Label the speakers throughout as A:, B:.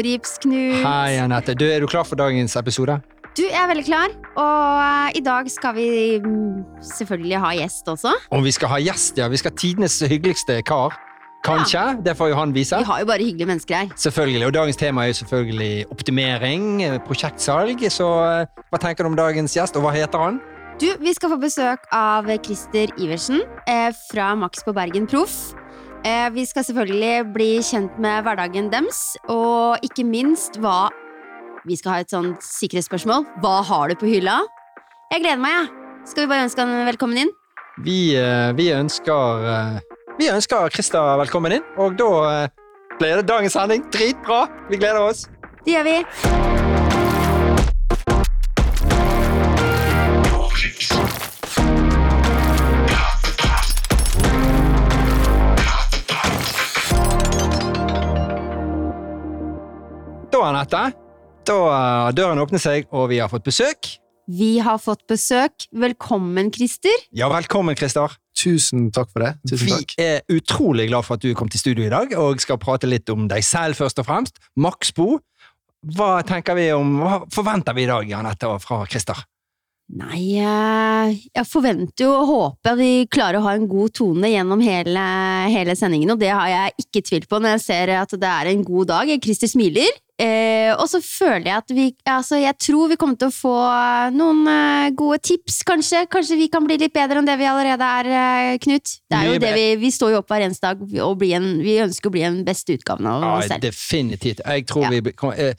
A: Hei. Nordgips-Knut.
B: Hei, Anette. Du, er du klar for dagens episode?
A: Du, jeg er veldig klar. Og eh, i dag skal vi mm, selvfølgelig ha gjest også.
B: Om vi skal ha gjest, ja. Vi skal ha tidenes hyggeligste kar. Kanskje? Det får jo han vise.
A: Vi har jo bare hyggelige mennesker her.
B: Selvfølgelig. Og dagens tema er jo selvfølgelig optimering, eh, prosjektsalg. Så eh, hva tenker du om dagens gjest, og hva heter han?
A: Du, vi skal få besøk av Christer Iversen eh, fra Max på Bergen Proff. Eh, vi skal selvfølgelig bli kjent med hverdagen dems, og ikke minst hva Vi skal ha et sånt sikkerhetsspørsmål. Hva har du på hylla? Jeg gleder meg, jeg. Skal vi bare ønske han velkommen inn?
B: Vi, eh, vi ønsker eh, Vi ønsker Krista velkommen inn, og da blir det dagens sending. Dritbra! Vi gleder oss.
A: Det gjør vi.
B: Da, Anette, da har døren åpnet seg, og vi har fått besøk.
A: Vi har fått besøk. Velkommen, Christer.
B: Ja, velkommen, Christer.
C: Tusen takk for det. Tusen
B: Vi
C: takk.
B: er utrolig glad for at du kom til studio i dag og skal prate litt om deg selv, først og fremst. Maxbo. Hva tenker vi om, hva forventer vi i dag, Janette, fra Christer?
A: Nei, eh, jeg forventer jo og håper vi klarer å ha en god tone gjennom hele, hele sendingen, og det har jeg ikke tvilt på når jeg ser at det er en god dag. Christer smiler. Eh, og så føler jeg at vi Altså, jeg tror vi kommer til å få noen eh, gode tips, kanskje. Kanskje vi kan bli litt bedre enn det vi allerede er, eh, Knut. Det er jo
B: Mye
A: det vi, vi står jo opp hver eneste dag og en, vi ønsker å bli en beste utgaven av oss
B: Ja,
A: selv.
B: definitivt. Jeg tror
A: Ja.
B: vi blir- kommer- eh,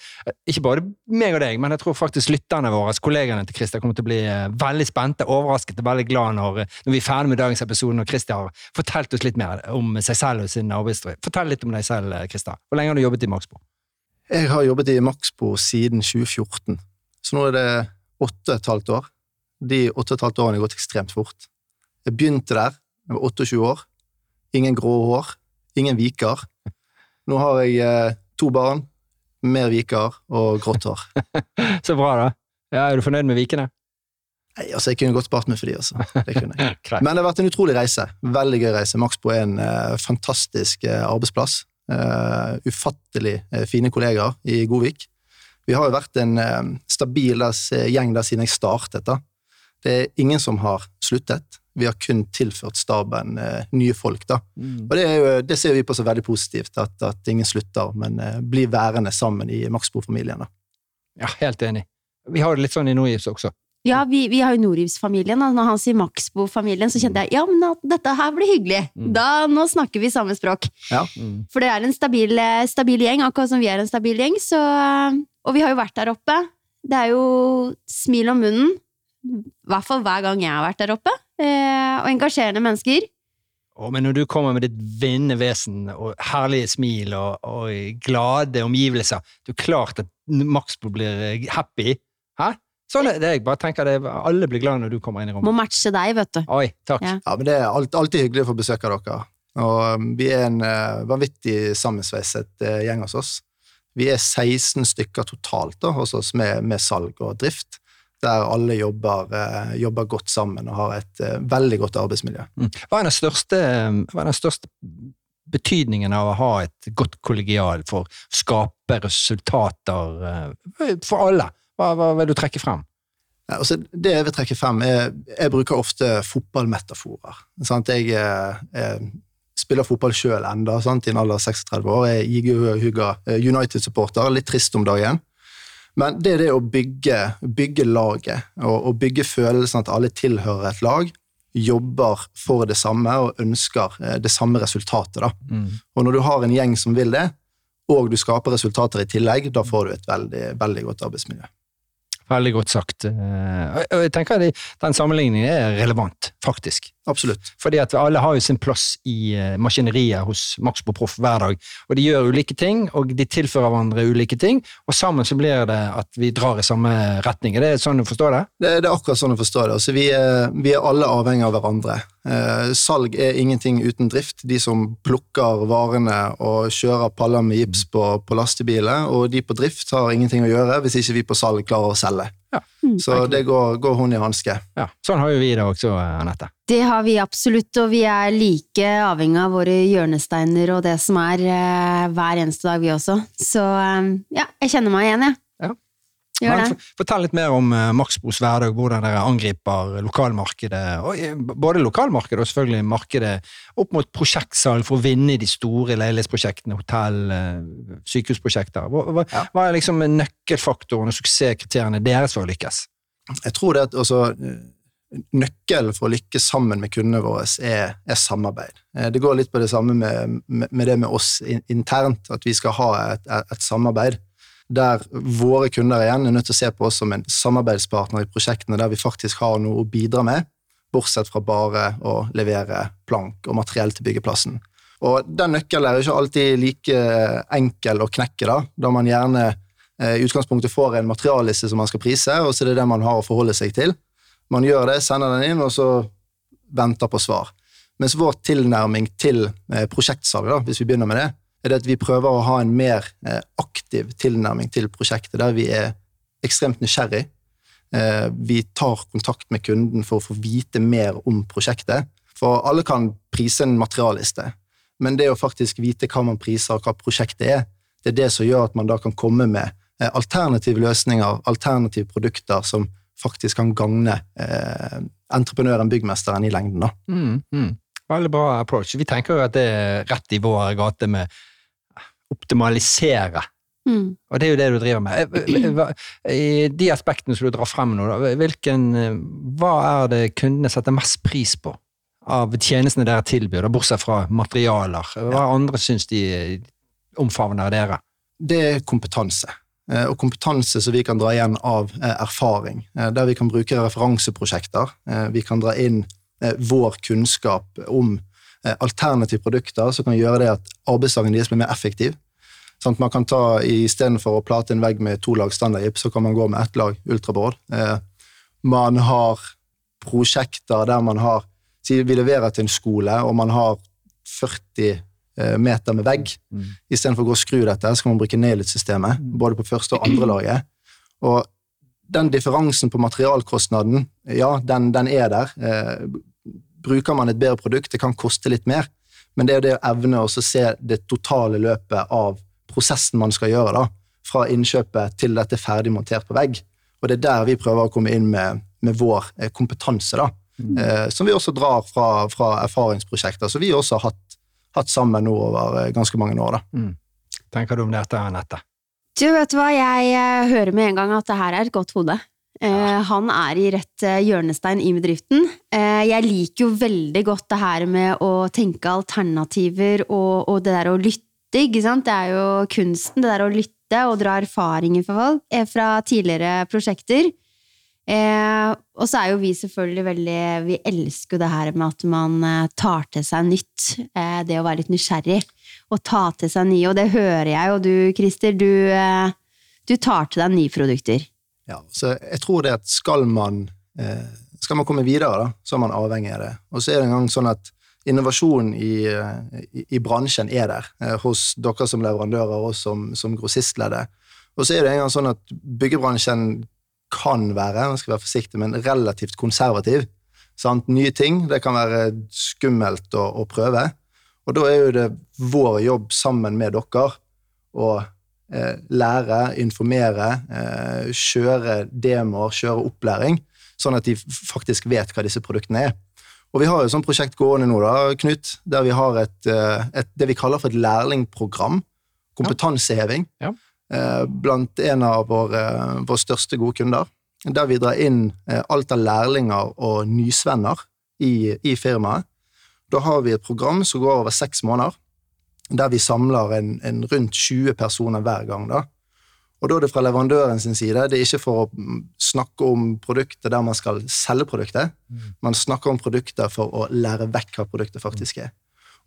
B: Ikke bare meg og deg, men jeg tror faktisk lytterne våre, kollegaene til Christer, kommer til å bli eh, veldig spente, overrasket og veldig glad når, eh, når vi er ferdig med dagens episode, når Christer har fortalt oss litt mer om seg selv og sin arbeidshistorie. Fortell litt om deg selv, eh, Christer. Hvor lenge har du jobbet i Maxbo?
C: Jeg har jobbet i Maxbo siden 2014, så nå er det åtte og et halvt år. De åtte og et halvt årene har gått ekstremt fort. Jeg begynte der, jeg var 28 år. Ingen grå hår, ingen viker. Nå har jeg eh, to barn, mer viker og grått hår.
B: Så bra, da. Ja, er du fornøyd med Vikene?
C: Nei, altså, jeg kunne godt spart meg for de, altså. Det kunne jeg. Men det har vært en utrolig reise. Veldig gøy reise. Maxbo er en uh, fantastisk uh, arbeidsplass. Eh, ufattelig eh, fine kollegaer i Godvik. Vi har jo vært en eh, stabil gjeng der siden jeg startet. da. Det er ingen som har sluttet. Vi har kun tilført staben eh, nye folk. da.
B: Mm.
C: Og det, er jo, det ser vi på som veldig positivt, at, at ingen slutter, men eh, blir værende sammen i Maxbo-familien. da.
B: Ja, helt enig. Vi har det litt sånn i Nordgips også.
A: Ja, vi, vi har jo Nordgifs-familien. og Når han sier Maxbo-familien, så kjente jeg ja, men dette her blir hyggelig.
B: Mm.
A: Da, Nå snakker vi samme språk.
C: Ja.
B: Mm.
A: For det er en stabil, eh, stabil gjeng, akkurat som vi er en stabil gjeng. Så, eh, og vi har jo vært der oppe. Det er jo smil om munnen. I hvert fall hver gang jeg har vært der oppe. Eh, og engasjerende mennesker.
B: Å, men når du kommer med ditt vinnende vesen og herlige smil og, og glade omgivelser, det er jo klart at Maxbo blir happy. Hæ? Sånn er det. Jeg bare tenker det, Alle blir glad når du kommer inn i rommet.
A: Må matche deg, vet du.
B: Oi, takk.
A: Ja.
C: Ja, men Det er alt, alltid hyggelig å få besøk av dere. Og um, Vi er en uh, vanvittig sammensveiset uh, gjeng hos oss. Vi er 16 stykker totalt da, hos oss med, med salg og drift, der alle jobber, uh, jobber godt sammen og har et uh, veldig godt arbeidsmiljø.
B: Mm. Hva er den største, hva er den største betydningen av å ha et godt kollegial for å skape resultater eh, for alle? Hva, hva vil du trekke frem?
C: Altså, det jeg vil trekke frem, er Jeg bruker ofte fotballmetaforer. Sant? Jeg, uh, jeg spiller fotball sjøl sant, i en alder av 36 år. Jeg er ihuga United-supporter, litt trist om dagen. Men det er det å bygge, bygge laget, og, og bygge følelsen at alle tilhører et lag, jobber for det samme og ønsker eh, det samme resultatet.
B: Mm.
C: Og når du har en gjeng som vil det, og du skaper resultater i tillegg, da får du et veldig, veldig godt arbeidsmiljø.
B: Veldig godt sagt. Eh, og- jeg tenker at Den sammenligningen er relevant, faktisk.
C: Absolutt.
B: Fordi at alle har jo sin plass i eh, maskineriet hos Maxbo Proff hver dag. Og de gjør ulike ting, og de tilfører hverandre ulike ting, og sammen så blir det at vi drar i samme retning. Er det sånn du forstår det?
C: Det, det er akkurat sånn du forstår det. Altså, vi, er, vi er alle avhengig av hverandre. Eh, salg er ingenting uten drift. De som plukker varene og kjører paller med gips på, på lastebiler, og de på drift har ingenting å gjøre hvis ikke vi på salg klarer å selge.
B: Ja.
C: Så det går, går hun i hanske.
B: Ja, sånn har jo vi det også, Anette.
A: Det har vi absolutt, og vi er like avhengig av våre hjørnesteiner og det som er eh, hver eneste dag, vi også. Så eh, ja, jeg kjenner meg igjen, jeg.
B: Men Fortell litt mer om uh, Maxbos hverdag, hvordan dere angriper lokalmarkedet. Og, eh, både lokalmarkedet og selvfølgelig markedet opp mot prosjektsalg for å vinne de store leilighetsprosjektene, hotell, eh, sykehusprosjekter. Hva, hva,
C: Ja.
B: hva er liksom nøkkelfaktoren og suksesskriteriene deres for å lykkes?
C: Jeg tror det at altså, eh, nøkkelen for å lykkes sammen med kundene våre er, er samarbeid. Eh, Det går litt på det samme med, med, med det med oss internt, at vi skal ha et, et, et samarbeid der våre kunder igjen er nødt til å se på oss som en samarbeidspartner i prosjektene der vi faktisk har noe å bidra med, bortsett fra bare å levere plank og materiell til byggeplassen. Og Den nøkkelen er ikke alltid like enkel å knekke, da, da man gjerne eh, i utgangspunktet får en materialliste som man skal prise, og så er det det man har å forholde seg til. Man gjør det, sender den inn, og så venter på svar. Mens vår tilnærming til prosjektsalget prosjektsalg, da, hvis vi begynner med det, er det at vi prøver å ha en mer eh, aktiv tilnærming til prosjektet, der vi er ekstremt nysgjerrig. Eh, vi tar kontakt med kunden for å få vite mer om prosjektet. For alle kan prise en materialliste, men det å faktisk vite hva man priser og hva prosjektet er, det er det som gjør at man da kan komme med eh, alternative løsninger, alternative produkter som faktisk kan gagne eh, entreprenøren, byggmesteren, i lengden. da.
B: Mm, mm. Veldig bra approach. Vi tenker jo at det er rett i vår gate med optimalisere.
A: Mm.
B: Og det er jo det du driver med. Eh, eh, hva- I de aspektene som du drar frem nå, hvilken, eh, hva er det kundene setter mest pris på av tjenestene dere tilbyr, bortsett fra materialer? Hva andre syns de eh, omfavner dere?
C: det er kompetanse. Eh, Og kompetanse som vi kan dra igjen av eh, erfaring. eh, Der vi kan bruke referanseprosjekter. Eh, Vi kan dra inn eh, vår kunnskap om eh, alternative produkter som kan gjøre det at arbeidsdagen deres blir mer effektiv. Sånn man kan ta, Istedenfor å plate en vegg med to lag standardgips, så kan man gå med ett lag ultraboard. Eh, Man har prosjekter der man har Si vi leverer til en skole, og man har 40 eh, meter med vegg.
B: Mm.
C: Istedenfor å gå og skru dette, så kan man bruke Nelit-systemet, både på første og andre laget. Og den differansen på materialkostnaden, ja, den, den er der. Bruker man et bedre produkt, det kan koste litt mer, men det er jo det å evne å se det totale løpet av prosessen man skal gjøre, da, fra innkjøpet til dette er ferdig montert på vegg. Og det er der vi prøver å komme inn med, med vår eh, kompetanse, da. Eh, som vi også drar fra, fra erfaringsprosjekter, som vi også har hatt, hatt sammen nå over eh, ganske mange år. da.
B: Tenker du om dette, Anette?
A: Du, vet du hva, jeg hører med en gang at det her er et godt hode. Eh, han er i rett eh, hjørnestein i bedriften. Eh, jeg liker jo veldig godt det her med å tenke alternativer og, og det der å lytte, ikke sant? Det er jo kunsten, det der å lytte og dra erfaringer fra folk, fra tidligere prosjekter. Og så er jo vi selvfølgelig veldig Vi elsker jo det her med at man tar til seg nytt. Det å være litt nysgjerrig og ta til seg nye. Og det hører jeg, jo du Christer, du, du tar til deg nye produkter.
C: Ja, så jeg tror det at skal man, eh, skal man komme videre, da, så er man avhengig av det. Og så er det en gang sånn at innovasjon i, eh, i, i bransjen er der, eh, hos dere som leverandører og som, som grossistleddet. Og så er det en gang sånn at byggebransjen kan være, man skal være forsiktig, men relativt konservativ. Sant? Nye ting det kan være skummelt å, å prøve. Og da er jo det vår jobb sammen med dere å lære, informere, eh, kjøre demoer, kjøre opplæring, sånn at de faktisk vet hva disse produktene er. Og vi har jo et prosjekt gående nå, da, Knut, der vi har et, eh, et, det vi kaller for et lærlingprogram. Kompetanseheving.
B: Ja.
C: Ja. Blant en av våre, våre største gode kunder. Der vi drar inn eh, alt av lærlinger og nysvenner i, i firmaet. Da har vi et program som går over seks måneder, der vi samler en, en rundt 20 personer hver gang. da. Og da er det fra leverandøren sin side. Det er ikke for å mm, snakke om produkter der man skal selge produktet. Man snakker om produkter for å lære vekk hva produktet faktisk er.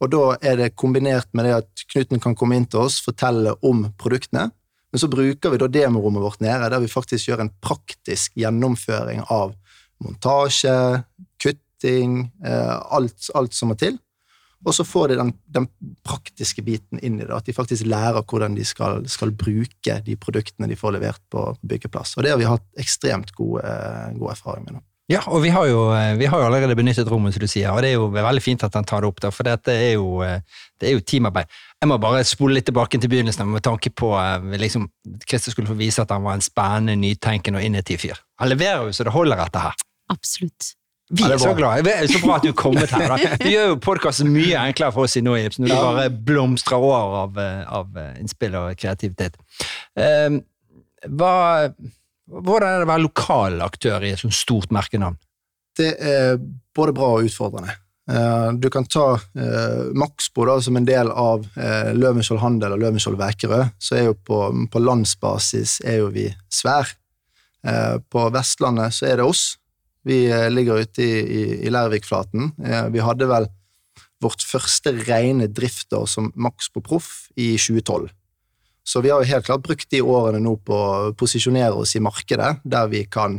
C: Og da er det kombinert med det at Knuten kan komme inn til oss, fortelle om produktene, men så bruker vi da demorommet vårt nede, der vi faktisk gjør en praktisk gjennomføring av montasje, kutting, eh, alt, alt som må til. Og så får de den, den praktiske biten inn i det, at de faktisk lærer hvordan de skal, skal bruke de produktene de får levert på byggeplass. Og det har vi hatt ekstremt god, god erfaring med nå.
B: Ja, og vi har, jo, vi har, jo, allerede benyttet rommet, som du sier, og det er jo veldig fint at han tar det opp, da, for dette er jo, det er jo teamarbeid. Jeg må bare spole litt tilbake til begynnelsen med tanke på liksom, Christer skulle få vise at han var en spennende, nytenkende og innovativ fyr. Han leverer jo så det holder, dette her.
A: Absolutt.
B: Vi er så glad. Det er så bra at du er kommet her. Da. Det gjør jo podkasten mye enklere for oss i Noips når du bare blomstrer over av, av innspill og kreativitet. Um, hva, hvordan er det å være lokal aktør i et sånt stort merkenavn?
C: Det er både bra og utfordrende. Du kan ta eh, Maxbo da, som en del av eh, Løvenskiold Handel og Løvenskiold Vækerø. Så er jo på, på landsbasis er jo vi svær. Eh, på Vestlandet så er det oss. Vi eh, ligger ute i, i, i Lærvikflaten. Eh, vi hadde vel vårt første rene driftsår som maks på Proff i 2012. Så vi har jo helt klart brukt de årene nå på å posisjonere oss i markedet, der vi kan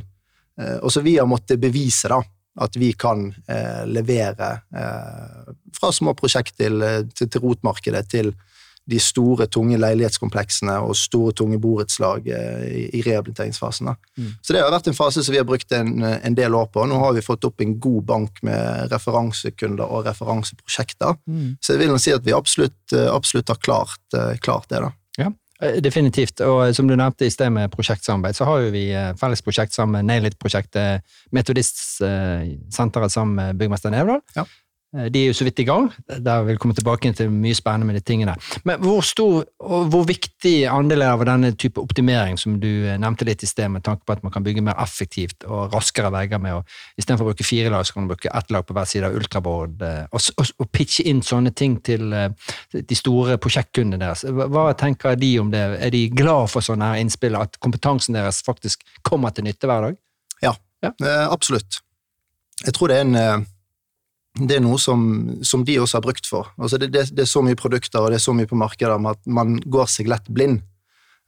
C: eh, Også vi har måttet bevise, da at vi kan eh, levere eh, fra små prosjekt til, til, til, rotmarkedet til de store, tunge leilighetskompleksene og store, tunge borettslag eh, i, rehabiliteringsfasen. Mm. Så det har vært en fase som vi har brukt en, en, del år på. Nå har vi fått opp en god bank med referansekunder og referanseprosjekter. Mm. Så jeg vil si at vi absolutt, eh, absolutt har klart, eh, klart det. da.
B: Ja. Definitivt. Og som du nevnte i sted med prosjektsamarbeid, så har jo vi felles prosjekt sammen med Nailit-prosjektet, Metodistsenteret sammen med byggmester Nevdal. Ja. Eh, de er jo så vidt i gang. Der vil komme tilbake til mye spennende med de tingene. Men hvor stor og hvor viktig andel av denne type optimering, som du eh, nevnte litt i sted, med tanke på at man kan bygge mer effektivt og raskere vegger med å Istedenfor å bruke fire lag, så kan man bruke ett lag på hver side av ultraboard. Eh, og, og, og, pitche inn sånne ting til de store prosjektkundene deres. Hva tenker de om det? Er de glad for sånne her innspill, at kompetansen deres faktisk kommer til nytte hver dag?
C: Ja, ja. absolutt. Jeg tror det er en det er noe som, som, de også har brukt for. Altså det, det, det, er så mye produkter og det er så mye på markedet at man går seg lett blind.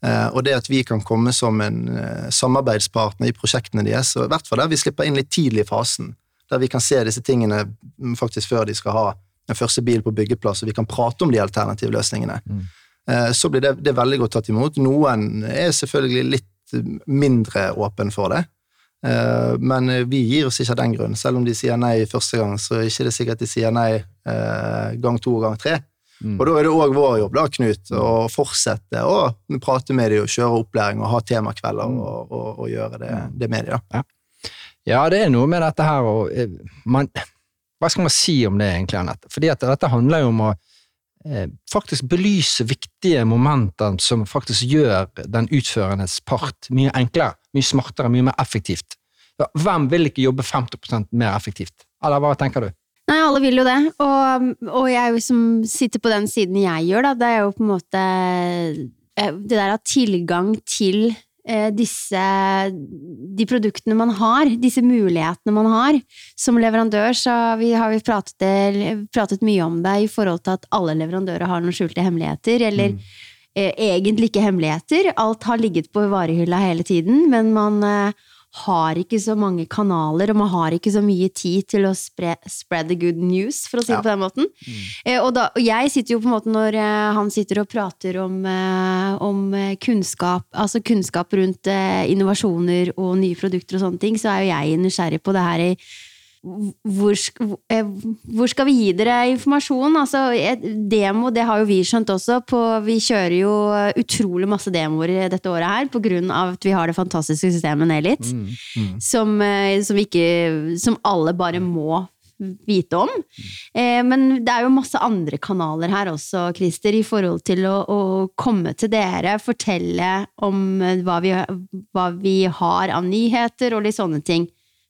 C: Eh, og det at vi kan komme som en eh, samarbeidspartner i prosjektene deres, og i hvert fall der vi slipper inn litt tidlig i fasen, der vi kan se disse tingene faktisk før de skal ha den første bil på byggeplass, og vi kan prate om de alternative løsningene, mm. eh, så blir det, det veldig godt tatt imot. Noen er selvfølgelig litt mindre åpen for det. Eh, men eh, vi gir oss ikke av den grunn. Selv om de sier nei første gang, så er det ikke sikkert de sier nei eh, gang to og gang tre. Mm. Og da er det òg vår jobb, da, Knut, å fortsette å prate med dem og kjøre opplæring og ha temakvelder mm. og, og, og, gjøre det, det med dem.
B: Ja. ja. det er noe med dette her og man, Hva skal man si om det, egentlig, Anette? Fordi at dette handler jo om å eh, faktisk belyse viktige momenter som faktisk gjør den utførendes part mye enklere mye smartere, mye mer effektivt. Hvem vil ikke jobbe 50% mer effektivt? Eller hva tenker du?
A: Nei, alle vil jo det, og, og jeg som sitter på den siden jeg gjør, da, det er jo på en måte eh, Det der av tilgang til eh, disse De produktene man har, disse mulighetene man har. Som leverandør så vi, har vi pratet, pratet, mye om det i forhold til at alle leverandører har noen skjulte hemmeligheter, eller mm eh, egentlig ikke hemmeligheter. Alt har ligget på varehylla hele tiden, men man eh, har ikke så mange kanaler, og man har ikke så mye tid til å spre, spread the good news, for å si det ja. på den måten. Mm. Eh, og, da, og, jeg sitter jo på en måte når eh, han sitter og prater om, eh, om kunnskap, altså kunnskap rundt eh, innovasjoner og nye produkter og sånne ting, så er jo jeg nysgjerrig på det her i hvor, eh, hvor, skal vi gi dere informasjon? Altså, demo, det har jo vi skjønt også. På, vi kjører jo utrolig masse demoer dette året her av at vi har det fantastiske systemet Nelit. Mm, mm. som, eh, som, som, alle bare må vite om. Eh, men det er jo masse andre kanaler her også, Christer, i forhold til å, å komme til dere, fortelle om hva vi, hva vi har av nyheter og litt sånne ting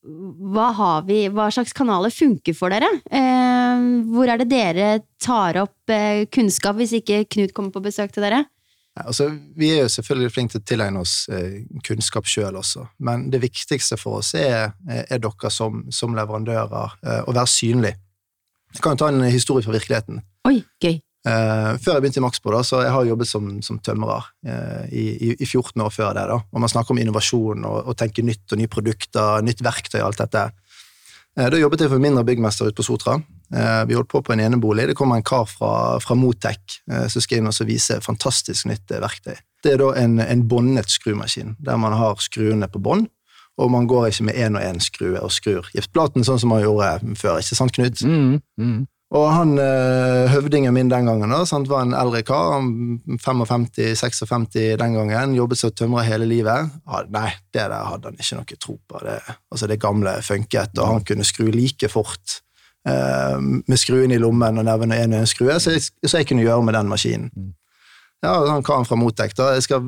A: hva, har vi, hva slags kanaler funker for dere? Eh, hvor er det dere tar opp eh, kunnskap, hvis ikke Knut kommer på besøk til dere?
C: Ja, altså, vi er jo selvfølgelig flinke til å tilegne oss eh, kunnskap sjøl også, men det viktigste for oss er, er dere som, som leverandører, eh, å være synlig. Jeg kan jo ta en historie fra virkeligheten.
A: Oi, gøy.
C: Uh, før jeg begynte i Maxbo, da, så jeg har jobbet som, som tømrer uh, i, i, i, 14 år før det. da, og Man snakker om innovasjon og, og tenke nytt og nye produkter, nytt verktøy og alt dette. Eh, Da jobbet jeg for mindre byggmester ute på Sotra. Eh, Vi holdt på på en enebolig. Det kommer en kar fra, fra Motec eh, som skal inn og vise fantastisk nytt eh, verktøy. Det er da en, en båndet skrumaskin, der man har skruene på bånd, og man går ikke med én og én skrue og skrur giftplaten sånn som man gjorde før. ikke sant, Knut?
B: Mm, mm.
C: Og han eh, høvdingen min den gangen da, sant, var en eldre kar, 55-56 den gangen, jobbet som tømrer hele livet. Ja, nei, det der hadde han ikke noe tro på. Det, altså det gamle funket, og han kunne skru like fort eh, med skruen i lommen og nevne en og en skrue, så jeg, så jeg kunne gjøre med den maskinen. Ja, han karen fra Motec, da, skal,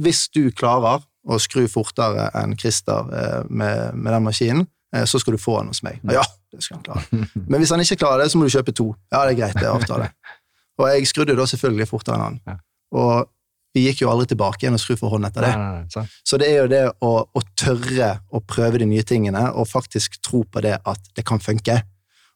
C: hvis du klarer å skru fortere enn Christer eh, med, med den maskinen, så skal du få den hos meg. Ja, det skal han klare. Men hvis han ikke klarer det, så må du kjøpe to. Ja, det er greit, det er avtale. Og jeg skrudde da selvfølgelig fortere enn han. Og vi gikk jo aldri tilbake igjen og skru for hånd etter det.
B: nei, nei, sant.
C: Så det er jo det å, å tørre å prøve de nye tingene, og faktisk tro på det at det kan funke.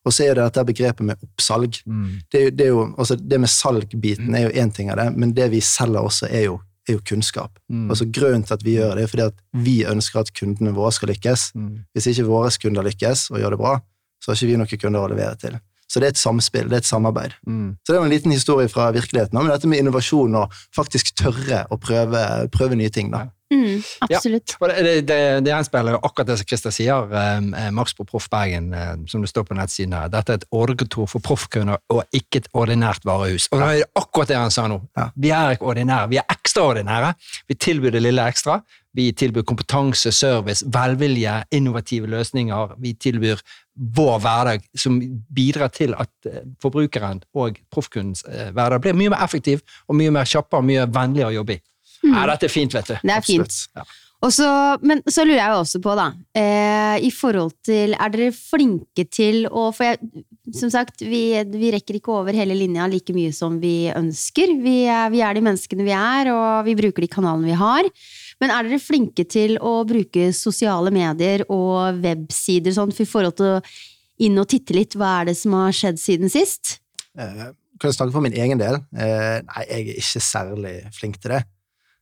C: Og så er det dette begrepet med oppsalg.
B: Mm.
C: Det, er jo- det, er jo, altså det med salgbiten er jo én ting av det, men det vi selger også, er jo, er jo kunnskap.
B: Mm.
C: Altså Grunnen til at vi gjør det, er fordi at vi ønsker at kundene våre skal lykkes.
B: Mm.
C: Hvis ikke våre kunder lykkes og gjør det bra, så har ikke vi noen kunder å levere til. Så det er et samspill, det er et samarbeid.
B: Mm.
C: Så det er en liten historie fra virkeligheten om dette med innovasjon og faktisk tørre å prøve, prøve nye ting. da.
A: Mm, absolutt.
B: Og det, det, det, det gjenspeiler akkurat det som Christer sier, eh, Max på Proff Bergen, eh, som det står på nettsiden her. Dette er et ordrekontor for proffkunder og ikke et ordinært varehus. Og det er akkurat det han sa nå.
C: Ja.
B: Vi er ikke ordinære, vi er ekstraordinære. Vi tilbyr det lille ekstra. Vi tilbyr kompetanse, service, velvilje, innovative løsninger. Vi tilbyr vår hverdag som bidrar til at eh, forbrukeren og proffkundens eh, hverdag blir mye mer effektiv og mye mer kjappere og mye vennligere å jobbe i. Nei, dette er fint, vet du.
A: Det er fint.
B: Ja.
A: Også, men så lurer jeg jo også på, da, eh, i forhold til Er dere flinke til å For jeg, som sagt, vi, vi rekker ikke over hele linja like mye som vi ønsker. Vi vi er de menneskene vi er, og vi bruker de kanalene vi har. Men er dere flinke til å bruke sosiale medier og websider sånn for forhold til å inn og titte litt? Hva er det som har skjedd siden sist?
C: Eh, kan jeg snakke for min egen del? Eh, nei, jeg er ikke særlig flink til det.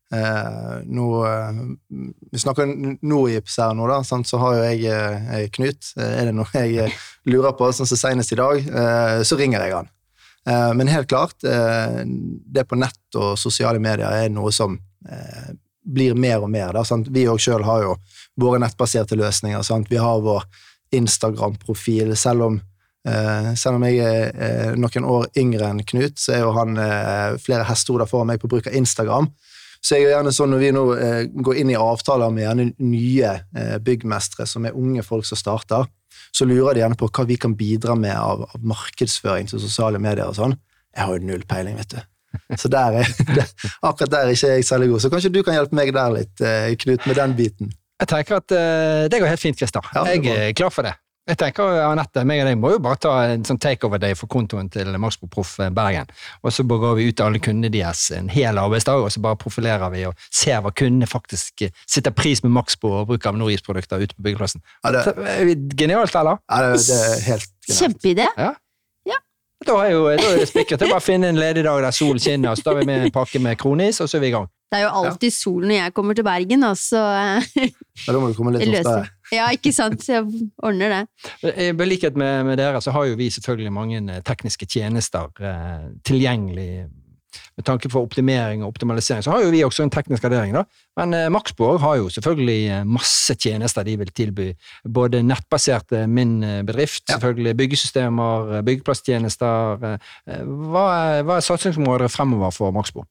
C: Eh, nå, eh, vi snakker Norgips her nå, da, sant? så har jo jeg eh, Knut. Eh, er det noe jeg lurer på, sånn som senest i dag, så ringer jeg han. Men helt klart, det på nett og sosiale medier er noe som blir mer og mer. Da? Vi òg sjøl har jo våre nettbaserte løsninger. Sant? Vi har vår Instagram-profil, selv Eh, selv om jeg er eh, noen år yngre enn Knut, så er jo han eh, flere hestehoder foran meg på bruk av Instagram. Så jeg er gjerne sånn når vi nå eh, går inn i avtaler med gjerne nye eh, byggmestere som er unge folk som starter, så lurer de gjerne på hva vi kan bidra med av, av markedsføring til sosiale medier og sånn. Jeg har jo null peiling, vet du. Så der er, akkurat der er ikke jeg særlig god. Så kanskje du kan hjelpe meg der litt, eh, Knut, med den biten.
B: Jeg tenker at eh, det går helt fint, Christer.
C: Ja,
B: jeg er klar for det. Jeg tenker, Anette, meg og deg må jo bare ta en sånn takeover-day for kontoen til Maxbo Proff Bergen. Og så går vi ut til alle kundene deres en hel arbeidsdag, og så bare profilerer vi og ser hva kundene faktisk sitter pris med Maxbo og bruk av Norgis-produkter ute på byggeplassen.
C: Ja, det,
B: eh, Genialt, eller?
C: ja, det, det er helt genialt.
A: Kjempeidé!
B: Ja. Da er jo da er det spikret. Bare finne en ledig dag der solen skinner, så tar vi med en pakke med kronis, og så er vi i gang.
A: Det er jo alltid sol når jeg kommer til Bergen, så eh,
C: Ja, da må du komme litt oftere.
A: Ja, ikke sant? Jeg ordner det.
B: I likhet med, med dere, så har jo vi selvfølgelig mange eh, tekniske tjenester eh, tilgjengelig med tanke på optimering og optimalisering. Så har jo vi også en teknisk gradering. da. Men eh, Maxborg har jo selvfølgelig eh, masse tjenester de vil tilby. Både nettbaserte Min eh, bedrift,
C: Ja.
B: selvfølgelig byggesystemer, eh, byggeplasstjenester. eh, eh, Hva er, hva er satsingsområdet fremover for Maxborg?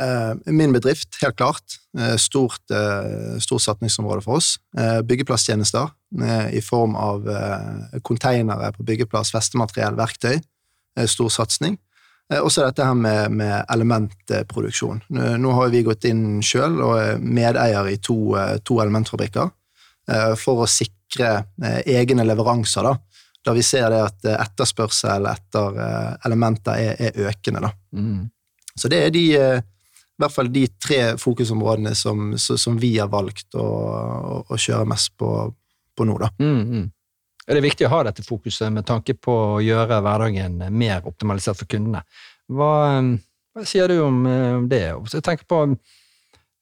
C: Eh, min bedrift, helt klart. Eh, stort, eh, stort satsingsområde for oss. Eh, byggeplasstjenester eh, i form av eh, konteinere på byggeplass, festemateriell, verktøy. Eh, stor satsing. Eh, og så dette her med, med elementproduksjon. Nå, har vi gått inn sjøl og er medeier i to, eh, to elementfabrikker eh, for å sikre egne leveranser. da da vi ser det at etterspørsel etter elementer er, er økende. da.
B: Mm.
C: Så det er de, i hvert fall de tre fokusområdene som, som vi har valgt å, å kjøre mest på, på nå, da.
B: Mm, mm. Er det viktig å ha dette fokuset med tanke på å gjøre hverdagen mer optimalisert for kundene? Hva, eh, hva sier du om, eh, det? Jeg tenker på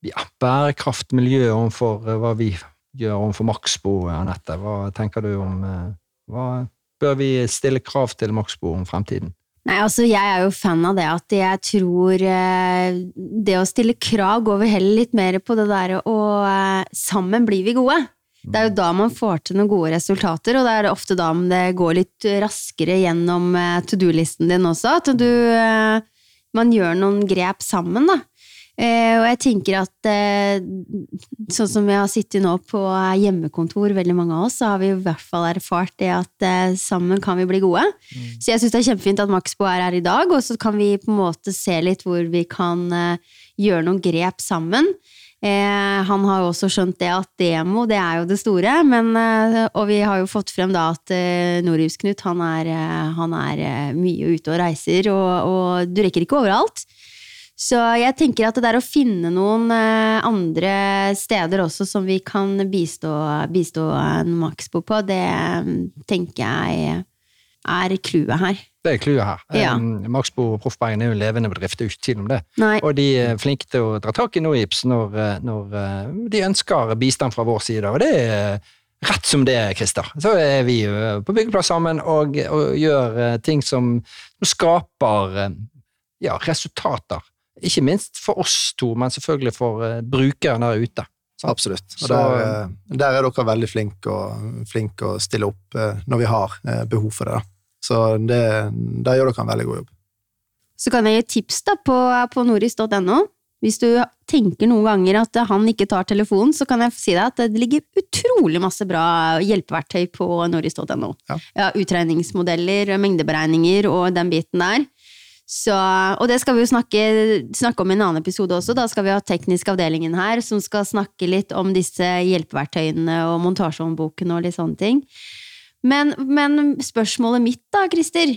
B: ja, bærekraft, miljø overfor eh, hva vi gjør overfor Maxbo, Anette. Hva tenker du om eh, Hva bør vi stille krav til Maxbo om fremtiden?
A: Nei, altså Jeg er jo fan av det at jeg tror det å stille krav går vel heller litt mer på det derre å Sammen blir vi gode. Det er jo da man får til noen gode resultater, og det er ofte da det går litt raskere gjennom eh, to do-listen din også. At du eh, Man gjør noen grep sammen, da. Eh, og jeg tenker at sånn som vi har sittet nå på hjemmekontor, veldig mange av oss, så har vi i hvert fall erfart det at sammen kan vi bli gode. Så jeg syns det er kjempefint at Maxbo er her i dag, og så kan vi på en måte se litt hvor vi kan gjøre noen grep sammen. Eh, han har jo også skjønt det at demo, det er jo det store, men, eh, og vi har jo fått frem da at eh, Nordhus-Knut han er, eh, han er mye ute og reiser, og, og du rekker ikke overalt. Så jeg tenker at det der å finne noen andre steder også som vi kan bistå, bistå en Maxbo på, det eh, tenker jeg er clouet her.
B: Det er clouet her.
A: Ja.
B: Um, Maxbo Proffbergen er jo en levende bedrift, det er jo ikke tvil om det.
A: Nei,
B: Og de er flinke til å dra tak i Noips når, eh, når eh, de ønsker bistand fra vår side. Og det er rett som det, Christer. Så er vi på byggeplass sammen og, og gjør eh, ting som, som skaper ja, resultater. Ikke minst for oss to, men selvfølgelig for brukeren der ute.
C: Absolutt. Og
B: Så-
C: der, der er dere veldig flinke og, flinke å stille opp når vi har eh, behov for det. da. Så det, der gjør dere en veldig god jobb.
A: så kan jeg gi et tips da på, på noris.no. Hvis du tenker noen ganger at han ikke tar telefonen, så kan jeg si deg at det ligger utrolig masse bra hjelpeverktøy på noris.no.
C: Ja.
A: utregningsmodeller, mengdeberegninger og den biten der. Så, og det skal vi jo snakke, snakke om i en annen episode også. Da skal vi ha teknisk avdelingen her, som skal snakke litt om disse hjelpeverktøyene og montasjehåndboken og litt sånne ting. Men, men spørsmålet mitt da, Christer.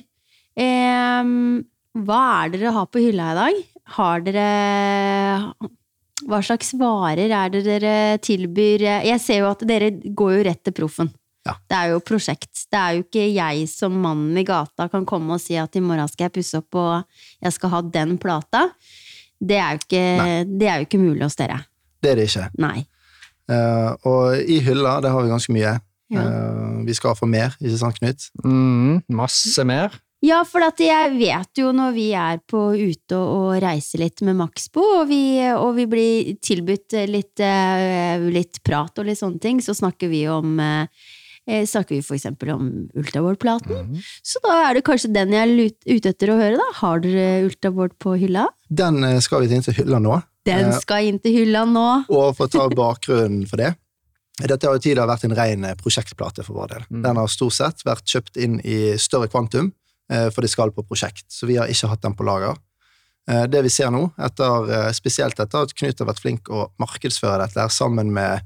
A: eh, hva er dere har på hylla i dag? Har dere Hva slags varer er det dere tilbyr? Jeg ser jo at dere går jo rett til proffen.
C: Ja.
A: Det er jo prosjekt. Det er jo ikke jeg som mannen i gata kan komme og si at i morgen skal jeg pusse opp og jeg skal ha den plata. Det er jo ikke, det er jo ikke mulig hos dere.
C: Det er det ikke.
A: Nei.
C: Uh, og i hylla, det har vi ganske mye.
A: Ja.
C: Eh, vi skal få mer, ikke sant, Knut?
B: Mm, masse mer.
A: Ja, for at jeg vet jo når vi er på ute og, og reiser litt med Maxbo, og vi, og vi blir tilbudt litt, eh, litt prat og litt sånne ting, så snakker vi om eh, Snakker vi for eksempel om ultravolt-platen.
B: Mm.
A: Så da er det kanskje den jeg er ute etter å høre, da. Har dere ultravolt på hylla?
C: Den skal vi inn til hylla nå.
A: Den skal inn til hylla nå.
C: Og for å ta bakgrunnen for det Dette har jo tidligere vært en ren eh, prosjektplate for vår del.
B: Mm.
C: Den har stort sett vært kjøpt inn i større kvantum, eh, for det skal på prosjekt. Så vi har ikke hatt den på lager. Eh, Det vi ser nå, etter, spesielt etter at Knut har vært flink å markedsføre dette sammen med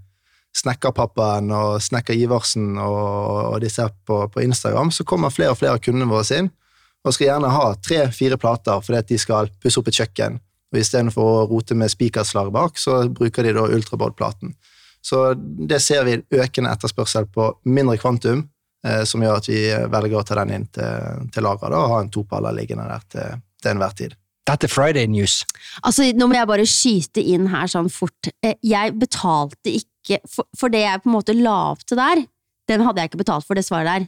C: Snekkerpappaen og Snekker Iversen og, disse på, på Instagram, så kommer flere og flere av kundene våre inn og skal gjerne ha tre-fire plater fordi at de skal pusse opp et kjøkken. Og Istedenfor å rote med spikerslag bak, så bruker de da ultraboard-platen. Så det ser vi økende etterspørsel på mindre kvantum, eh, som gjør at vi velger å ta den inn til, til lageret og ha en topaller liggende der til, til enhver tid.
B: Dette er Friday News.
A: Altså, nå må jeg bare skyte inn her sånn fort. Eh, Jeg betalte ikke for, for det jeg på en måte la opp til der. Den hadde jeg ikke betalt for, det svaret der.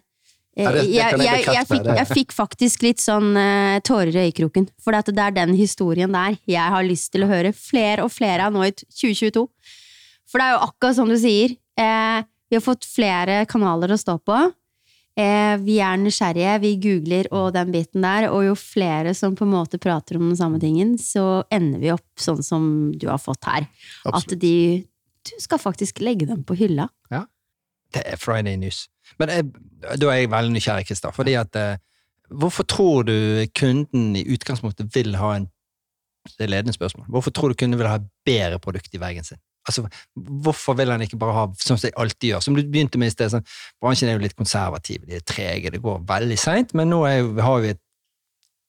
A: Eh,
C: Ja, det- det
A: jeg,
C: jeg
A: jeg, jeg, fikk, jeg fikk faktisk litt sånn uh, tårer i øyekroken. For det er den historien der jeg har lyst til å høre flere og flere av nå i 2022. For det er jo akkurat som du sier. Eh, vi har fått flere kanaler å stå på. Eh, vi er nysgjerrige, vi googler og den biten der, og jo flere som på en måte prater om den samme tingen, så ender vi opp sånn som du har fått her.
C: Absolutt.
A: At de Du skal faktisk legge dem på hylla. Ja.
B: Det er Friday News. Men jeg, da er jeg veldig nysgjerrig, Christer. Fordi at eh, Hvorfor tror du kunden i utgangspunktet vil ha en Det er ledende spørsmål. Hvorfor tror du kunden vil ha et bedre produkt i veggen sin? Altså, Hvorfor vil han ikke bare ha som de alltid gjør? Som du begynte med i sted, sånn, bransjen er jo litt konservativ, de er trege, det går veldig seint, men nå jo, har vi et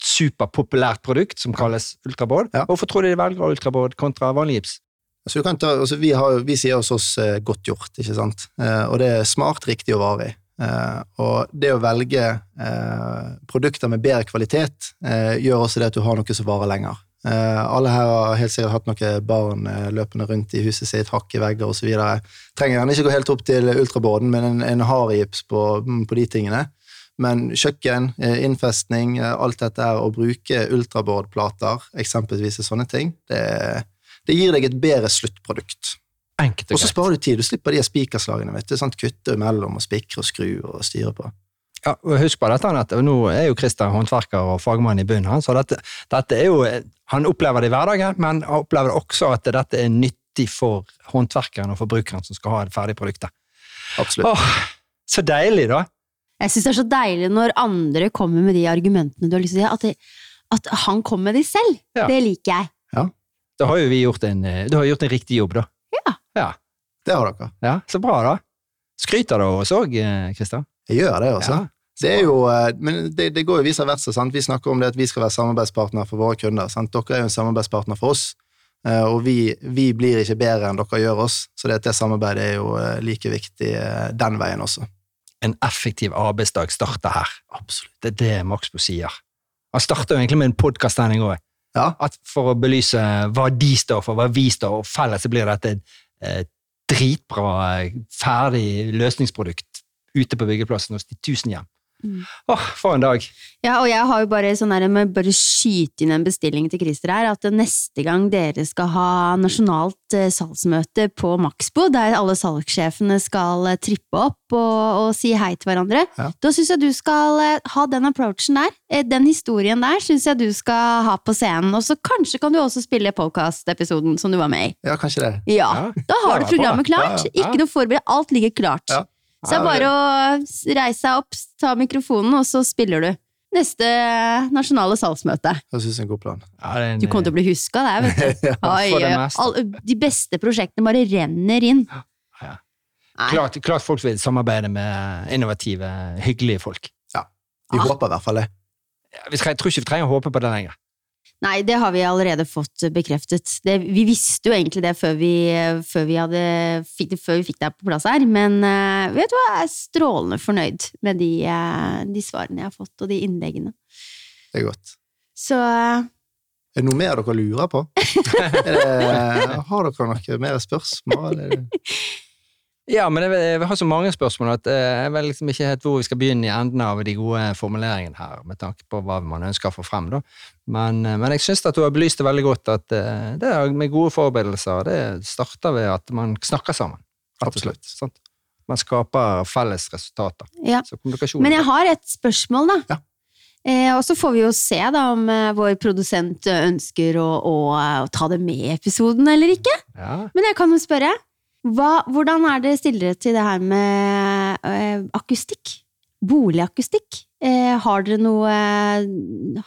B: superpopulært produkt som kalles ultraboard.
C: Ja.
B: Hvorfor tror du de velger ultraboard kontra vanlig gips?
C: Altså, du kan ta, altså, vi, har, vi sier hos oss eh, godt gjort, ikke sant? Eh, og det er smart, riktig og varig. Eh, og det å velge eh, produkter med bedre kvalitet eh, gjør også det at du har noe som varer lenger. Eh, alle her har helt sikkert hatt noen barn eh, løpende rundt i huset sitt, i vegger osv. Trenger gjerne ikke gå helt opp til ultraborden, men en, en hardgips på, mm, på de tingene. Men kjøkken, eh, innfestning, alt dette her, å bruke ultraboardplater, eksempelvis sånne ting, det, det gir deg et bedre sluttprodukt.
B: Enkelt og
C: Og så sparer du tid. Du slipper de spikerslagene. vet du, sant? Kutte imellom og spikre og skru og styre på.
B: Ja, og husk bare dette, at Nå er jo Christer håndverker og fagmann i bunnen, han, så dette, dette er jo Han opplever det i hverdagen, men han opplever også at dette er nyttig for håndverkeren og forbrukeren som skal ha det ferdige produktet.
C: Absolutt.
B: Åh, så deilig, da!
A: Jeg syns det er så deilig når andre kommer med de argumentene du har lyst til å si, at, det, at han kommer med de selv.
B: Ja.
A: Det liker jeg. Ja.
B: Da har jo vi gjort en, eh, du har gjort en riktig jobb, da.
A: Ja.
B: Ja,
C: Det har dere.
B: ja Så bra, da. Skryter du av oss òg, Christer?
C: Jeg gjør det, altså.
B: Ja.
C: Det er jo, eh, men det, det går jo vice versa. Sant? Vi snakker om det at vi skal være samarbeidspartner for våre kunder. Sant? Dere er jo en samarbeidspartner for oss, eh, og vi, vi blir ikke bedre enn dere gjør oss. Så det, det samarbeidet er jo eh, like viktig den veien også.
B: En effektiv arbeidsdag starter her.
C: Absolutt.
B: Det er det Maxbo sier. Han starter jo egentlig med en podkastsending òg.
C: Ja,
B: For å belyse hva de står for, hva vi står for. Felles så blir dette et dritbra, ferdig løsningsprodukt ute på byggeplassen hos de tusen hjem.
A: Mm.
B: Åh, for en dag!
A: Ja, og jeg har jo bare sånn her med bare skyte inn en bestilling til Christer her, at neste gang dere skal ha nasjonalt eh, salgsmøte på Maxbo, der alle salgssjefene skal eh, trippe opp og, og si hei til hverandre,
C: Ja.
A: da syns jeg du skal eh, ha den approachen der. Den historien der syns jeg du skal ha på scenen, og så kanskje kan du også spille podkast-episoden som du var med i.
C: ja kanskje det.
A: Ja,
B: Ja,
A: da har du programmet klart. Ikke noe forberedt, alt ligger klart.
C: Ja.
A: Så det er bare å reise seg opp, ta mikrofonen, og så spiller du. Neste nasjonale salgsmøte.
C: Det synes jeg er en god plan.
B: Ja, er en,
A: Du kommer til å bli huska der, vet du.
C: ja.
A: Oi,
B: det
A: de beste prosjektene bare renner inn.
B: Ja. Klart, klart folk vil samarbeide med innovative, hyggelige folk. Ja.
C: Vi
A: Ah.
C: håper i hvert fall det.
B: Ja, jeg tror ikke vi trenger å håpe på det lenger.
A: Nei, det har vi allerede fått bekreftet. Det, vi visste jo egentlig det før vi, før vi, hadde, fikk, det, før vi fikk deg på plass her, men uh, vet du hva, jeg er strålende fornøyd med de, uh, de svarene jeg har fått, og de innleggene.
C: Det er godt.
A: Så uh,
C: Er det noe mer dere lurer på? det, har dere noe mer spørsmål?
B: Ja, men jeg, jeg har så mange spørsmål at eh, jeg vet liksom ikke helt hvor vi skal begynne i enden av de gode formuleringene her, med tanke på hva man ønsker å få frem. da. Men, eh, men jeg syns at du har belyst det veldig godt, at eh, det med gode forberedelser det starter ved at man snakker sammen. rett og slett,
C: Absolutt.
B: sant? Man skaper felles resultater.
A: ja. Men jeg har et spørsmål, da.
C: Ja.
A: Eh, og så får vi jo se da om eh, vår produsent ønsker å, å, å ta det med i episoden eller ikke.
B: ja.
A: Men jeg kan jo spørre, hva, hvordan er det stiller til det her med eh, akustikk? Boligakustikk? Eh, har dere noe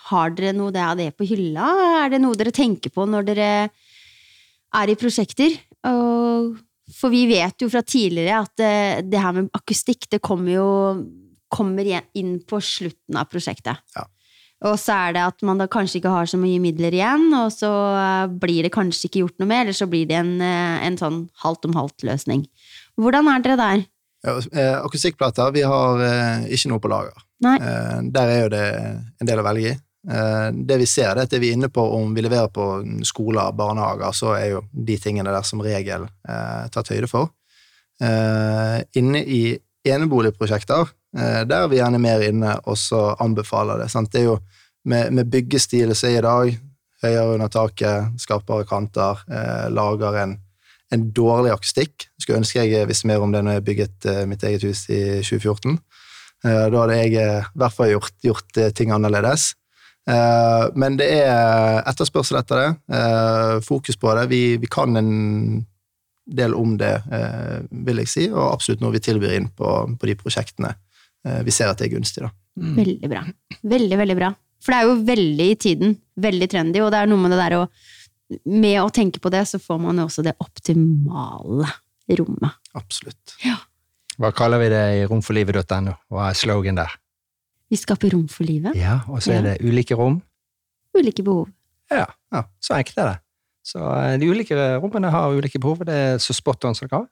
A: Har dere noe av det på hylla? Er det noe dere tenker på når dere er i prosjekter? Og, for vi vet jo fra tidligere at det, det her med akustikk, det kommer jo kommer inn på slutten av prosjektet.
C: Ja.
A: Og så er det at man da kanskje ikke har så mye midler igjen, og så eh, blir det kanskje ikke gjort noe mer, eller så blir det en, eh, en sånn halvt om halvt-løsning. Hvordan er dere der?
C: Ja, eh, akustikkplater, vi har ikke noe på lager.
A: Nei.
C: Der er jo det en del å velge i. Det vi ser, det er at er vi inne på om vi leverer på skoler, barnehager, så er jo de tingene der som regel tatt høyde for. Inne i eneboligprosjekter, der er vi gjerne mer inne og så anbefaler det. Sant? Det er jo med, med byggestilen som er i dag, høyere under taket, skarpere kanter, eh, lager en, en dårlig akustikk. Skulle ønske jeg visste mer om det når jeg bygget eh, mitt eget hus i 2014. Eh, da hadde jeg eh, i hvert fall gjort, gjort eh, ting annerledes. Eh, men det er etterspørsel etter det, eh, fokus på det. Vi, vi kan en del om det, eh, vil jeg si, og absolutt noe vi tilbyr inn på, på de prosjektene eh, vi ser at det er gunstig. da.
B: Mm.
A: Veldig bra. Veldig, veldig bra. For det er jo veldig i tiden. Veldig trendy, og det er noe med det der å Med å tenke på det, så får man jo også det optimale rommet.
C: Absolutt. Ja.
B: Hva kaller vi det i romforlivet.no? Hva er slogan der?
A: Vi skaper rom for livet.
B: Ja, og så er
A: Ja.
B: det ulike rom.
A: Ulike behov.
B: Ja,
C: Ja.
B: så enkelt er det. Så eh, de ulike rommene har ulike behov, og det er så spot on som det kan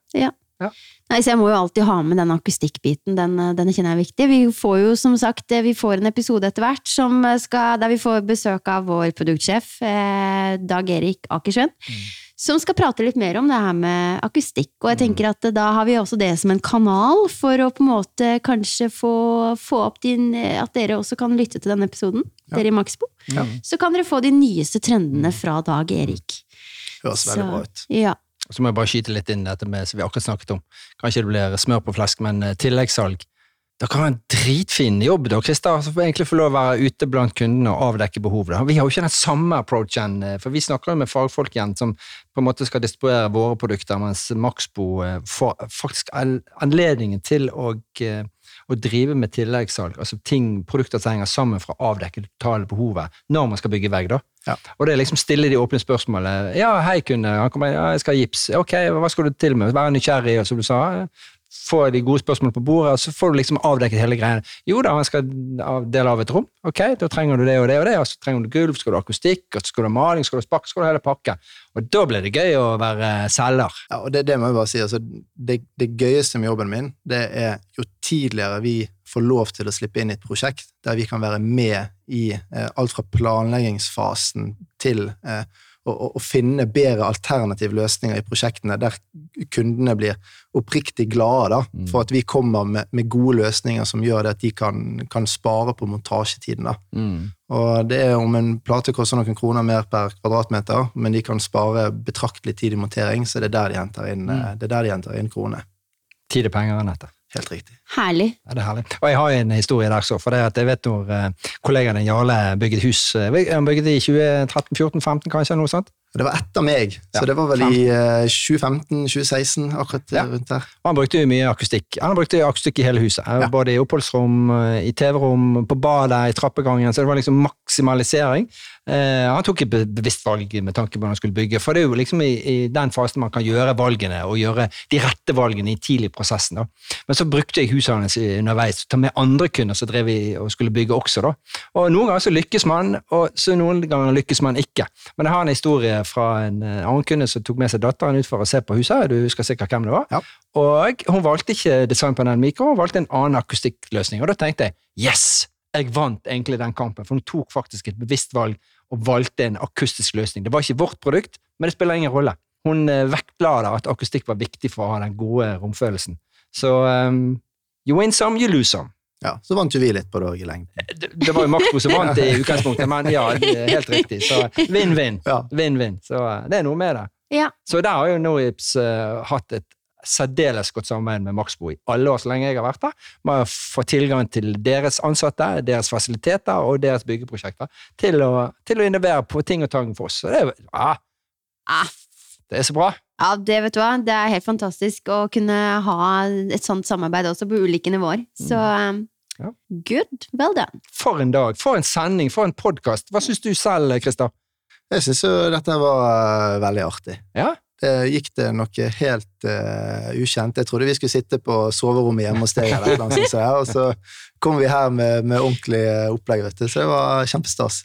B: være.
A: Nei, så jeg må jo alltid ha med den akustikkbiten, den, eh, den kjenner jeg er viktig. Vi får jo som sagt eh, vi får en episode etter hvert som eh, der vi får besøk av vår produktsjef, eh, Dag Erik Akersjøen, som skal prate litt mer om det her med akustikk. Og jeg tenker at da har vi også det som en kanal for å på en måte kanskje få, få opp din At dere også kan lytte til denne episoden,
C: Ja.
A: dere i Maxbo.
B: Ja.
A: Så kan dere få de nyeste trendene fra Dag Erik.
C: Høres veldig bra ut.
A: Ja.
B: Så må jeg bare skyte litt inn dette med, som vi akkurat snakket om. Kanskje det blir smør på flesk, men eh, tilleggssalg. Dere har en dritfin jobb, da, Christer. Får egentlig få lov å være ute blant kundene og avdekke behovet. Vi har jo ikke den samme approachen, eh, for vi snakker jo med fagfolk igjen som på en måte skal distribuere våre produkter, mens Maxbo eh, får faktisk anledningen til å, å drive med tilleggssalg, altså ting, produkter som henger sammen for å avdekke det totale behovet når man skal bygge vegg. da.
C: Ja.
B: Og det er liksom stille de åpne spørsmålene. Ja, hei, kunde. Han kommer, ja, jeg skal ha gips. Ok, hva skal du til med? Være nysgjerrig, og som du sa. Få de gode spørsmålene på bordet, og så får du liksom avdekket hele greia. Jo da, han skal dele av et rom. Ok, da trenger du det og det og det. Og så trenger du gulv, skal du ha akustikk, og skal du ha maling, skal du ha spark, skal du ha hele pakken. Og da blir det gøy å være selger.
C: Ja, og det, det må jeg bare si. Altså, det, det gøyeste med jobben min, det er jo tidligere vi får lov til å slippe inn i et prosjekt der vi kan være med i eh, alt fra planleggingsfasen til eh, å, å, å finne bedre alternative løsninger i prosjektene, der kundene blir oppriktig glade da,
B: Mm.
C: for at vi kommer med, med gode løsninger som gjør det at de kan, kan spare på montasjetiden. da. Og det er om en plate koster noen kroner mer per kvadratmeter, men de kan spare betraktelig tid i montering, så det er der de henter inn,
B: Mm.
C: det der de inn kronene.
B: Tid er penger, Anette.
C: Helt riktig.
A: Herlig.
B: Ja, det er herlig. Og jeg har en historie der så, for det at jeg vet når eh, kollegaen din Jarle bygget hus eh, Han bygget det i 2013-14-15, kanskje, noe sånt?
C: Det var etter meg,
B: Ja,
C: så det var vel i uh, 2015-2016, akkurat
B: Ja.
C: rundt der.
B: Og han brukte jo mye akustikk. Han brukte akustikk i hele huset. eh,
C: Ja.
B: Både i oppholdsrom, eh, i TV-rom, på badet, i trappegangen. Så det var liksom maksimalisering. Eh, han tok et bevisst valg med tanke på hva han skulle bygge. For det er jo liksom i, i den fasen man kan gjøre valgene, og gjøre de rette valgene i tidlig prosessen. da. Men så brukte jeg huset hans underveis, ta med andre kunder som drev i, og skulle bygge også. da. Og noen ganger så lykkes man, og så noen ganger lykkes man ikke. Men jeg har en historie fra en eh, annen kunde som tok med seg datteren ut for å se på huset. Du husker sikkert hvem det var.
C: Ja.
B: Og hun valgte ikke designpanel mikro, hun valgte en annen akustikkløsning. Og da tenkte jeg yes! Jeg vant egentlig den kampen, for hun tok faktisk et bevisst valg og valgte en akustisk løsning. Det var ikke vårt produkt, men det spiller ingen rolle. Hun eh, vektla da at akustikk var viktig for å ha den gode romfølelsen. Så um, you win some, you lose some.
C: Ja, Så vant jo vi litt på det òg i lengden.
B: Det, det var jo Maxbo som vant i utgangspunktet, men ja, helt riktig. Så vinn-vinn.
C: Ja.
B: Vinn-vinn. Så eh, det er noe med det.
A: Ja.
B: Så der har jo Norips uh, hatt et særdeles godt samarbeid med Maxbo i alle år så lenge jeg har vært der. Vi har fått tilgang til deres ansatte, deres fasiliteter og deres byggeprosjekter til å, til å innovere på ting og tang for oss. Så det er, ja,
A: Ah.
B: Det er så bra.
A: Ja, det vet du hva. Det er helt fantastisk å kunne ha et sånt samarbeid også på ulike nivåer. Så um,
B: Ja.
A: good. Well done.
B: For en dag, for en sending, for en podkast. Hva syns du selv, Christer?
C: Jeg syns jo dette var eh, veldig artig.
B: Ja?
C: Det gikk det noe helt uh, ukjent. Jeg trodde vi skulle sitte på soverommet hjemme hos deg, eller noe sånt, og så kom vi her med, med ordentlig eh, opplegg, vet du. så det var kjempestas.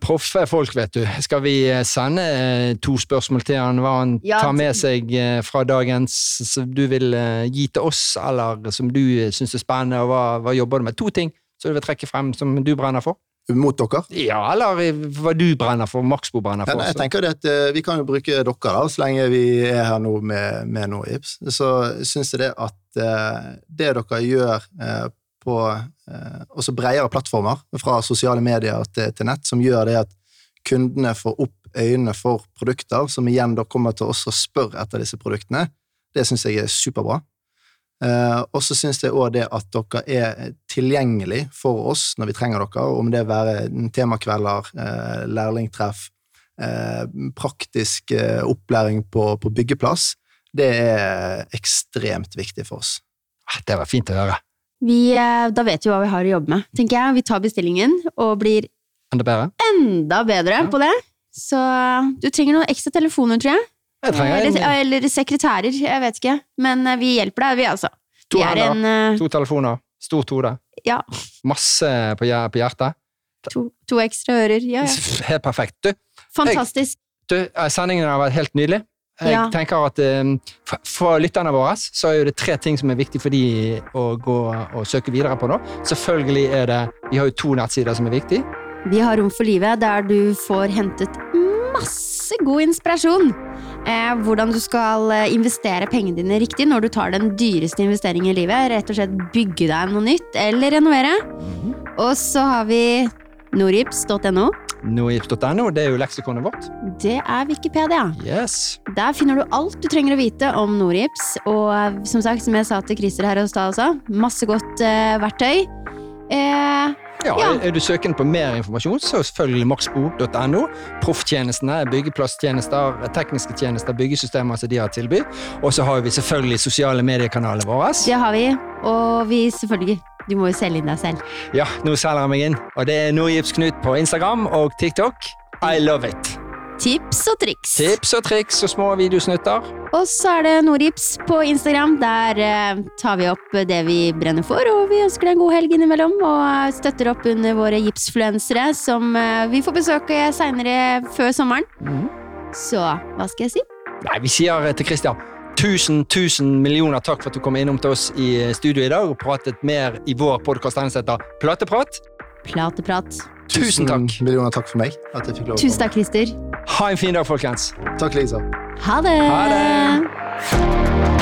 B: Proffe folk, vet du. Skal vi eh, sende eh, to spørsmål til han, hva han
A: Ja,
B: tar med seg eh, fra dagens som du vil gi til oss, eller som du syns er spennende, og hva, hva jobber du med? To ting som du vil trekke frem som du brenner for?
C: Mot dere.
B: Ja, eller hva du brenner for, Maxbo brenner for.
C: Men jeg tenker det at Vi kan jo bruke dere da, så lenge vi er her nå med, med Noips. Så syns jeg det at det dere gjør på eh, også bredere plattformer, fra sosiale medier til, til nett, som gjør det at kundene får opp øynene for produkter, som igjen da kommer til oss og spør etter disse produktene, det syns jeg er superbra. Eh, og så syns jeg òg det at dere er tilgjengelig for oss når vi trenger dere, om det være temakvelder, eh, lærlingtreff, praktisk opplæring på, på byggeplass, det er ekstremt viktig for oss.
B: Ah, Det var fint å høre.
A: Vi, eh, da vet vi hva vi har å jobbe med, tenker jeg. Vi tar bestillingen og blir
B: Enda bedre?
A: enda bedre på det. Så du trenger noen ekstra telefoner, tror jeg.
B: Jeg
A: Eller, eller sekretærer, jeg vet ikke. Men eh, vi hjelper deg, vi altså.
B: To
A: er en eh,
B: to telefoner, stort hode,
A: Ja,
B: masse på, på hjertet.
A: to, to ekstra ører. Ja, ja.
B: Helt perfekt. Du,
A: Fantastisk.
B: Du, eh, sendingen har vært helt nydelig. Jeg
A: Ja.
B: tenker at eh, for- lytterne våre så er det tre ting som er viktig for de å gå og søke videre på nå. Selvfølgelig er det Vi har jo to nettsider som er viktige.
A: Vi har Rom for livet, der du får hentet masse god inspirasjon. Eh, hvordan du skal eh, investere pengene dine riktig når du tar den dyreste investeringen i livet. Rett og slett bygge deg noe nytt, eller renovere. Og så har vi norips.no.
B: Norips.no, det er jo leksikonet vårt.
A: Det er Wikipedia.
B: Yes.
A: Der finner du alt du trenger å vite om Norips. Og som sagt, som jeg sa til Christer her hos deg også, masse godt eh, verktøy. Eh,
B: Ja,
A: Ja.
B: Er du søkende på mer informasjon, så selvfølgelig maxbo.no. Profftjenestene, byggeplasstjenester, tekniske tjenester, byggesystemer som de har tilby. Og så har vi selvfølgelig sosiale mediekanaler våre.
A: det har vi. Og vi selvfølgelig Du må jo selge inn deg selv.
B: Ja, nå selger jeg meg inn. Og det er Nordgipsknut på Instagram og TikTok. I love it.
A: Tips og triks.
B: Tips og triks og små videosnutter.
A: Og så er det Nordgips på Instagram. Der eh, tar vi opp det vi brenner for, og vi ønsker deg en god helg innimellom. Og eh, støtter opp under våre gipsfluensere, som eh, vi får besøke seinere før sommeren. Så hva skal jeg si?
B: Nei, vi sier til Christian tusen, tusen millioner takk for at du kom innom til oss i studio i dag og pratet mer i vår podkast som heter Plateprat.
A: Plateprat.
B: Tusen takk.
C: millioner takk for meg. at jeg fikk lov
A: Tusen takk, Christer.
B: Ha en fin dag, folkens.
C: Takk, Lisa.
A: Ha det!
B: Ha det!